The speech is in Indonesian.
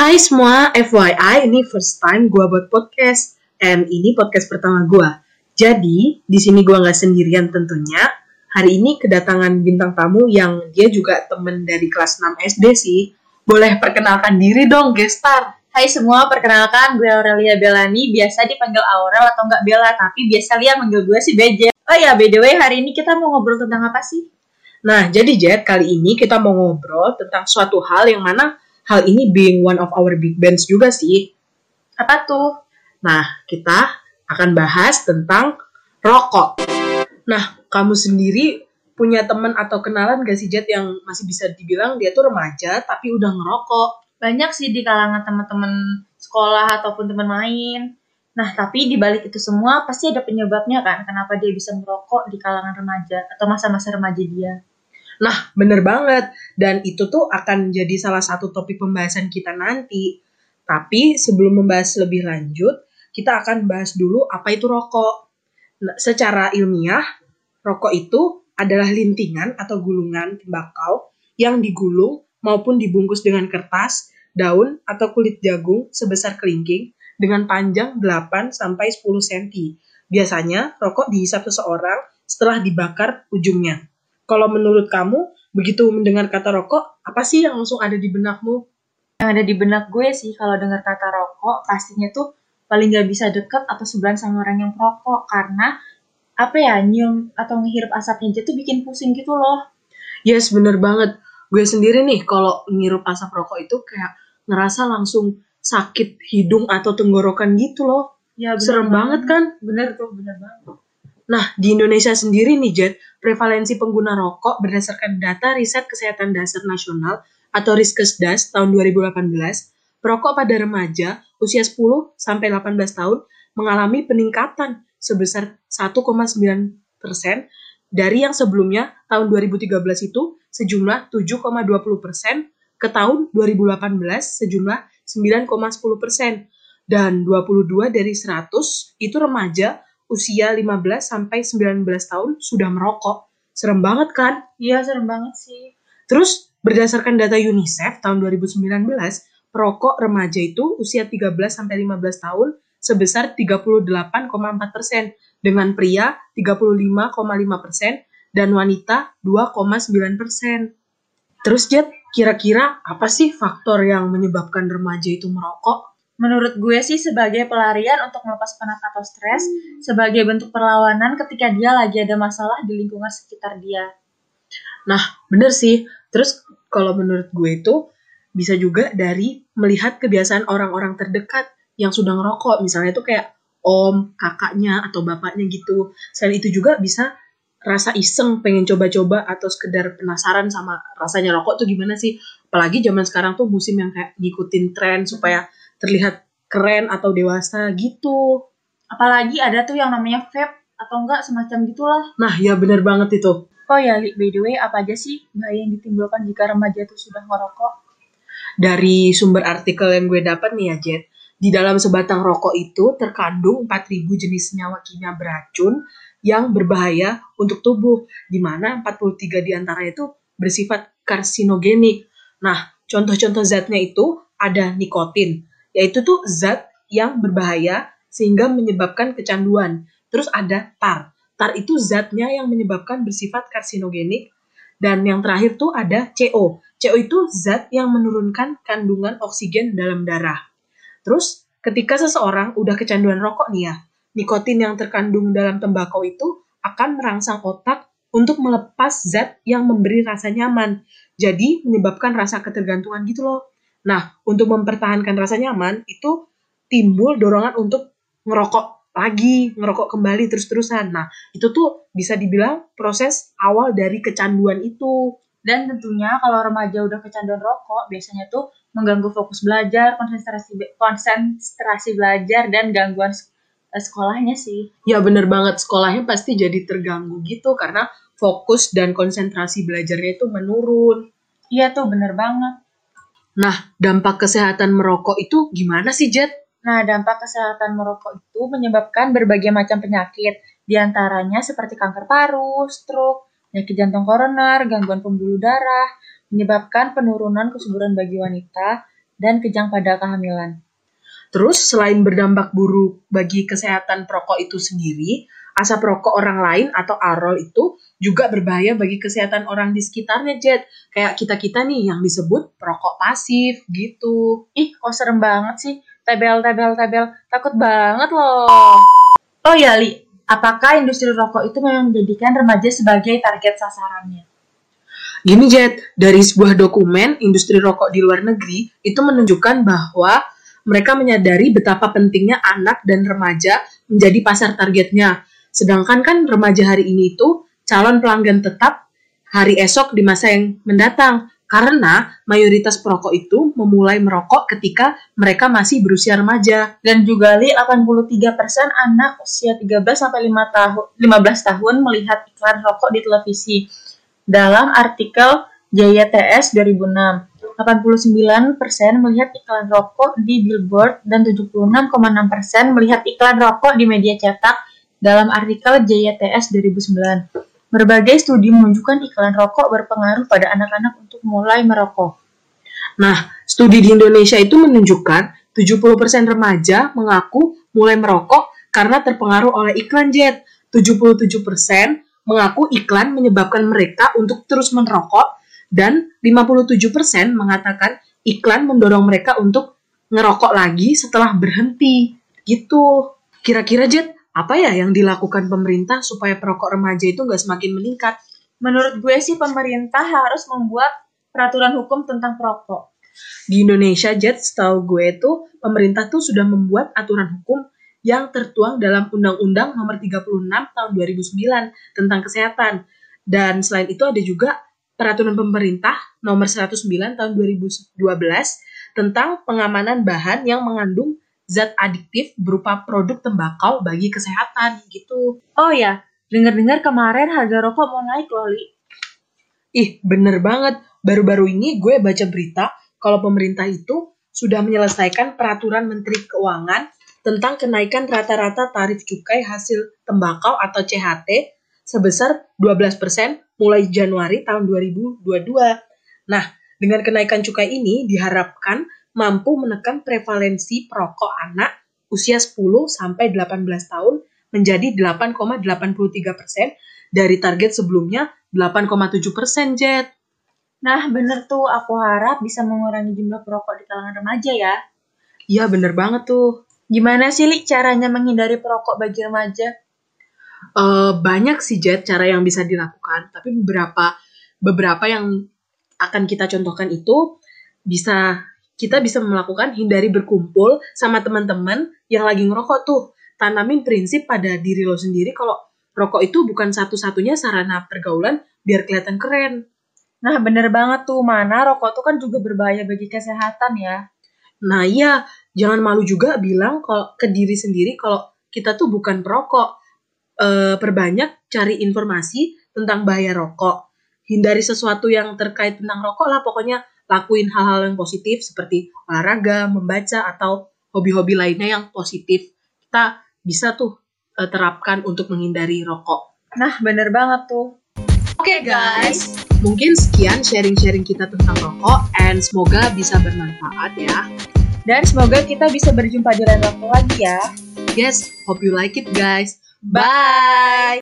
Hai semua, FYI ini first time gue buat podcast. And ini podcast pertama gue. Jadi, di sini gue nggak sendirian tentunya. Hari ini kedatangan bintang tamu yang dia juga temen dari kelas 6 SD sih. Boleh perkenalkan diri dong, gestar. Hai semua, perkenalkan gue Aurelia Belani, biasa dipanggil Aurel atau enggak Bella, tapi biasa Lia manggil gue si Beje. Oh ya, by the way, hari ini kita mau ngobrol tentang apa sih? Nah, jadi Jet, kali ini kita mau ngobrol tentang suatu hal yang mana hal ini being one of our big bands juga sih. Apa tuh? Nah, kita akan bahas tentang rokok. Nah, kamu sendiri punya teman atau kenalan gak sih Jet yang masih bisa dibilang dia tuh remaja tapi udah ngerokok? Banyak sih di kalangan teman-teman sekolah ataupun teman main. Nah, tapi di balik itu semua pasti ada penyebabnya kan kenapa dia bisa merokok di kalangan remaja atau masa-masa remaja dia. Nah, bener banget. Dan itu tuh akan jadi salah satu topik pembahasan kita nanti. Tapi sebelum membahas lebih lanjut, kita akan bahas dulu apa itu rokok. Nah, secara ilmiah, rokok itu adalah lintingan atau gulungan tembakau yang digulung maupun dibungkus dengan kertas, daun, atau kulit jagung sebesar kelingking dengan panjang 8 sampai 10 cm. Biasanya rokok dihisap seseorang setelah dibakar ujungnya. Kalau menurut kamu, begitu mendengar kata rokok, apa sih yang langsung ada di benakmu? Yang ada di benak gue sih kalau dengar kata rokok, pastinya tuh paling gak bisa deket atau sebelah sama orang yang perokok karena apa ya nyium atau ngehirup asapnya aja tuh bikin pusing gitu loh. Yes, bener banget. Gue sendiri nih kalau ngirup asap rokok itu kayak ngerasa langsung sakit hidung atau tenggorokan gitu loh. Ya, bener Serem banget kan? Bener tuh, bener banget. Nah, di Indonesia sendiri nih, Jet, prevalensi pengguna rokok berdasarkan data Riset Kesehatan Dasar Nasional atau Riskesdas tahun 2018, perokok pada remaja usia 10 sampai 18 tahun mengalami peningkatan sebesar 1,9 persen dari yang sebelumnya tahun 2013 itu sejumlah 7,20 persen ke tahun 2018 sejumlah 9,10 persen. Dan 22 dari 100 itu remaja usia 15 sampai 19 tahun sudah merokok. Serem banget kan? Iya, serem banget sih. Terus berdasarkan data UNICEF tahun 2019, perokok remaja itu usia 13 sampai 15 tahun sebesar 38,4 persen, dengan pria 35,5 persen dan wanita 2,9 persen. Terus Jet, kira-kira apa sih faktor yang menyebabkan remaja itu merokok? Menurut gue sih sebagai pelarian untuk melepas penat atau stres, sebagai bentuk perlawanan ketika dia lagi ada masalah di lingkungan sekitar dia. Nah, bener sih. Terus kalau menurut gue itu bisa juga dari melihat kebiasaan orang-orang terdekat yang sudah ngerokok. Misalnya itu kayak om, kakaknya, atau bapaknya gitu. Selain itu juga bisa rasa iseng pengen coba-coba atau sekedar penasaran sama rasanya rokok tuh gimana sih. Apalagi zaman sekarang tuh musim yang kayak ngikutin tren supaya terlihat keren atau dewasa gitu. Apalagi ada tuh yang namanya vape atau enggak semacam gitulah. Nah, ya bener banget itu. Oh ya, by the way, apa aja sih bahaya yang ditimbulkan jika remaja itu sudah merokok? Dari sumber artikel yang gue dapat nih ya, Jet. Di dalam sebatang rokok itu terkandung 4000 jenis senyawa kimia beracun yang berbahaya untuk tubuh, di mana 43 di antaranya itu bersifat karsinogenik. Nah, contoh-contoh zatnya itu ada nikotin, yaitu tuh zat yang berbahaya sehingga menyebabkan kecanduan. Terus ada tar. Tar itu zatnya yang menyebabkan bersifat karsinogenik. Dan yang terakhir tuh ada CO. CO itu zat yang menurunkan kandungan oksigen dalam darah. Terus ketika seseorang udah kecanduan rokok nih ya, nikotin yang terkandung dalam tembakau itu akan merangsang otak untuk melepas zat yang memberi rasa nyaman. Jadi menyebabkan rasa ketergantungan gitu loh. Nah, untuk mempertahankan rasa nyaman itu timbul dorongan untuk ngerokok lagi, ngerokok kembali terus-terusan. Nah, itu tuh bisa dibilang proses awal dari kecanduan itu. Dan tentunya kalau remaja udah kecanduan rokok, biasanya tuh mengganggu fokus belajar, konsentrasi konsentrasi belajar dan gangguan sekolahnya sih. Ya bener banget, sekolahnya pasti jadi terganggu gitu karena fokus dan konsentrasi belajarnya itu menurun. Iya tuh bener banget. Nah, dampak kesehatan merokok itu gimana sih, Jet? Nah, dampak kesehatan merokok itu menyebabkan berbagai macam penyakit, di antaranya seperti kanker paru, stroke, penyakit jantung koroner, gangguan pembuluh darah, menyebabkan penurunan kesuburan bagi wanita, dan kejang pada kehamilan. Terus selain berdampak buruk bagi kesehatan perokok itu sendiri, asap rokok orang lain atau arol itu juga berbahaya bagi kesehatan orang di sekitarnya, Jet. Kayak kita-kita nih yang disebut perokok pasif gitu. Ih, kok serem banget sih. Tebel, tebel, tebel. Takut banget loh. Oh ya, Li. Apakah industri rokok itu memang menjadikan remaja sebagai target sasarannya? Gini Jet, dari sebuah dokumen industri rokok di luar negeri itu menunjukkan bahwa mereka menyadari betapa pentingnya anak dan remaja menjadi pasar targetnya. Sedangkan kan remaja hari ini itu calon pelanggan tetap hari esok di masa yang mendatang karena mayoritas perokok itu memulai merokok ketika mereka masih berusia remaja. Dan juga li 83% anak usia 13 sampai 5 tahun 15 tahun melihat iklan rokok di televisi. Dalam artikel JYTS 2006, 89% melihat iklan rokok di billboard dan 76,6% melihat iklan rokok di media cetak dalam artikel JYTS 2009. Berbagai studi menunjukkan iklan rokok berpengaruh pada anak-anak untuk mulai merokok. Nah, studi di Indonesia itu menunjukkan 70% remaja mengaku mulai merokok karena terpengaruh oleh iklan jet. 77% mengaku iklan menyebabkan mereka untuk terus merokok dan 57% mengatakan iklan mendorong mereka untuk ngerokok lagi setelah berhenti. Gitu. Kira-kira Jet, apa ya yang dilakukan pemerintah supaya perokok remaja itu nggak semakin meningkat? Menurut gue sih pemerintah harus membuat peraturan hukum tentang perokok. Di Indonesia, Jet, setahu gue itu pemerintah tuh sudah membuat aturan hukum yang tertuang dalam Undang-Undang Nomor 36 Tahun 2009 tentang kesehatan. Dan selain itu ada juga Peraturan Pemerintah Nomor 109 Tahun 2012 tentang pengamanan bahan yang mengandung zat adiktif berupa produk tembakau bagi kesehatan gitu. Oh ya, dengar-dengar kemarin harga rokok mau naik loh, Li. Ih, bener banget. Baru-baru ini gue baca berita kalau pemerintah itu sudah menyelesaikan peraturan Menteri Keuangan tentang kenaikan rata-rata tarif cukai hasil tembakau atau CHT sebesar 12% mulai Januari tahun 2022. Nah, dengan kenaikan cukai ini diharapkan mampu menekan prevalensi perokok anak usia 10 sampai 18 tahun menjadi 8,83 persen dari target sebelumnya 8,7 persen, Jet. Nah, bener tuh. Aku harap bisa mengurangi jumlah perokok di kalangan remaja ya. Iya, bener banget tuh. Gimana sih, Li, caranya menghindari perokok bagi remaja? Uh, banyak sih, Jet, cara yang bisa dilakukan. Tapi beberapa beberapa yang akan kita contohkan itu bisa kita bisa melakukan hindari berkumpul sama teman-teman yang lagi ngerokok tuh. Tanamin prinsip pada diri lo sendiri kalau rokok itu bukan satu-satunya sarana pergaulan biar kelihatan keren. Nah bener banget tuh, mana rokok tuh kan juga berbahaya bagi kesehatan ya. Nah iya, jangan malu juga bilang kalau ke diri sendiri kalau kita tuh bukan perokok. E, perbanyak cari informasi tentang bahaya rokok. Hindari sesuatu yang terkait tentang rokok lah pokoknya lakuin hal-hal yang positif seperti olahraga, membaca, atau hobi-hobi lainnya yang positif. Kita bisa tuh uh, terapkan untuk menghindari rokok. Nah, bener banget tuh. Oke okay, guys, mungkin sekian sharing-sharing kita tentang rokok and semoga bisa bermanfaat ya. Dan semoga kita bisa berjumpa di lain waktu lagi ya. Yes, hope you like it guys. Bye!